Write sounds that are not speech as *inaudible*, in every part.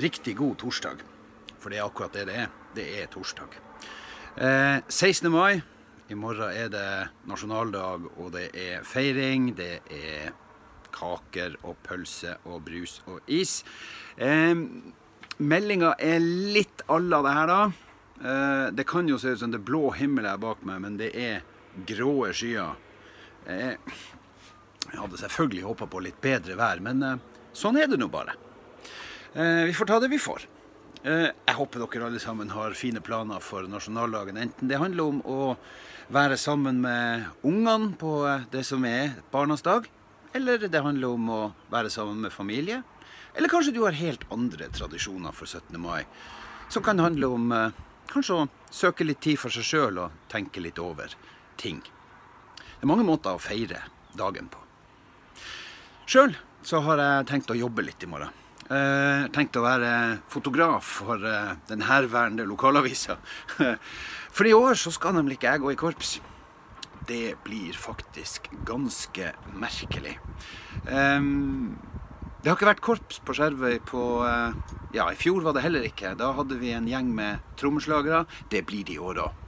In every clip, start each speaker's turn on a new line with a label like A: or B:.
A: riktig god torsdag. For det er akkurat det det er. Det er torsdag. Eh, 16. mai. I morgen er det nasjonaldag, og det er feiring. Det er kaker og pølse og brus og is. Eh, Meldinga er litt alla la det her, da. Eh, det kan jo se ut som det er blå himmel her bak meg, men det er grå skyer. Eh, jeg hadde selvfølgelig håpa på litt bedre vær, men eh, sånn er det nå bare. Eh, vi får ta det vi får. Eh, jeg håper dere alle sammen har fine planer for nasjonaldagen. Enten det handler om å være sammen med ungene på det som er barnas dag, eller det handler om å være sammen med familie. Eller kanskje du har helt andre tradisjoner for 17. mai, som kan handle om eh, kanskje å søke litt tid for seg sjøl og tenke litt over ting. Det er mange måter å feire dagen på. Sjøl så har jeg tenkt å jobbe litt i morgen. Eh, tenkt å være fotograf for eh, den herværende lokalavisa. *laughs* For i år så skal nemlig ikke jeg gå i korps. Det blir faktisk ganske merkelig. Ehm, det har ikke vært korps på Skjervøy på eh, Ja, i fjor var det heller ikke. Da hadde vi en gjeng med trommeslagere. Det blir det i år òg.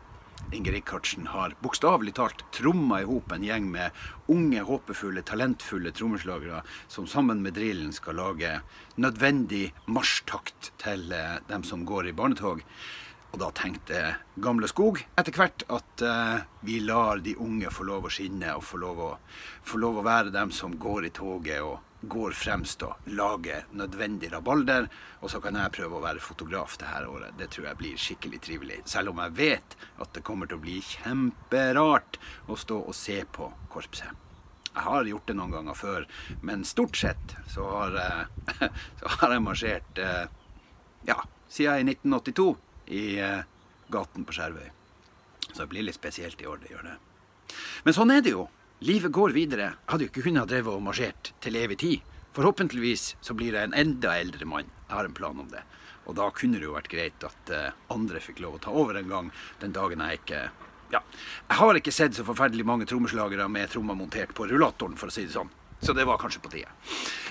A: Inge Rikardsen har bokstavelig talt tromma i hop en gjeng med unge, håpefulle, talentfulle trommeslagere som sammen med drillen skal lage nødvendig marsjtakt til eh, dem som går i barnetog. Og da tenkte Gamle Skog etter hvert at uh, vi lar de unge få lov å skinne og få lov å, få lov å være dem som går i toget og går fremst og lager nødvendig rabalder. Og så kan jeg prøve å være fotograf det her året. Det tror jeg blir skikkelig trivelig. Selv om jeg vet at det kommer til å bli kjemperart å stå og se på korpset. Jeg har gjort det noen ganger før, men stort sett så har, jeg- *laughs* så har jeg marsjert eh, ja, siden i 1982 i eh, gaten på Skjervøy. Så det blir litt spesielt i år, det gjør det. Men sånn er det jo. Livet går videre. Jeg hadde jo ikke kunnet ha drevet og marsjert til evig tid. Forhåpentligvis så blir jeg en enda eldre mann. Jeg har en plan om det. Og da kunne det jo vært greit at eh, andre fikk lov å ta over en gang den dagen jeg ikke Ja. Jeg har ikke sett så forferdelig mange trommeslagere med tromma montert på rullatoren, for å si det sånn. Så det var kanskje på tide.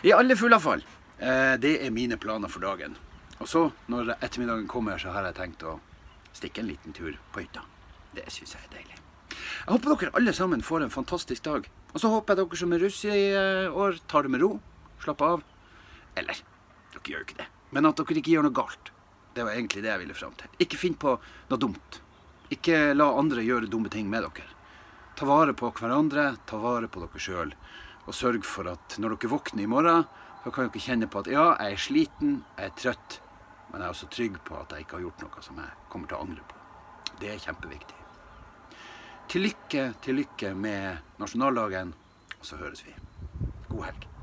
A: I alle fulle fall. Eh, det er mine planer for dagen. Og så, når ettermiddagen kommer, så har jeg tenkt å stikke en liten tur på hytta. Det syns jeg er deilig. Jeg håper dere alle sammen får en fantastisk dag. Og så håper jeg dere som er russ i eh, år, tar det med ro. Slapper av. Eller, dere gjør jo ikke det. Men at dere ikke gjør noe galt. Det var egentlig det jeg ville fram til. Ikke finn på noe dumt. Ikke la andre gjøre dumme ting med dere. Ta vare på hverandre, ta vare på dere sjøl. Og sørg for at når dere våkner i morgen, så kan dere kjenne på at ja, jeg er sliten, jeg er trøtt, men jeg er også trygg på at jeg ikke har gjort noe som jeg kommer til å angre på. Det er kjempeviktig. Til lykke, til lykke med nasjonaldagen, og så høres vi. God helg.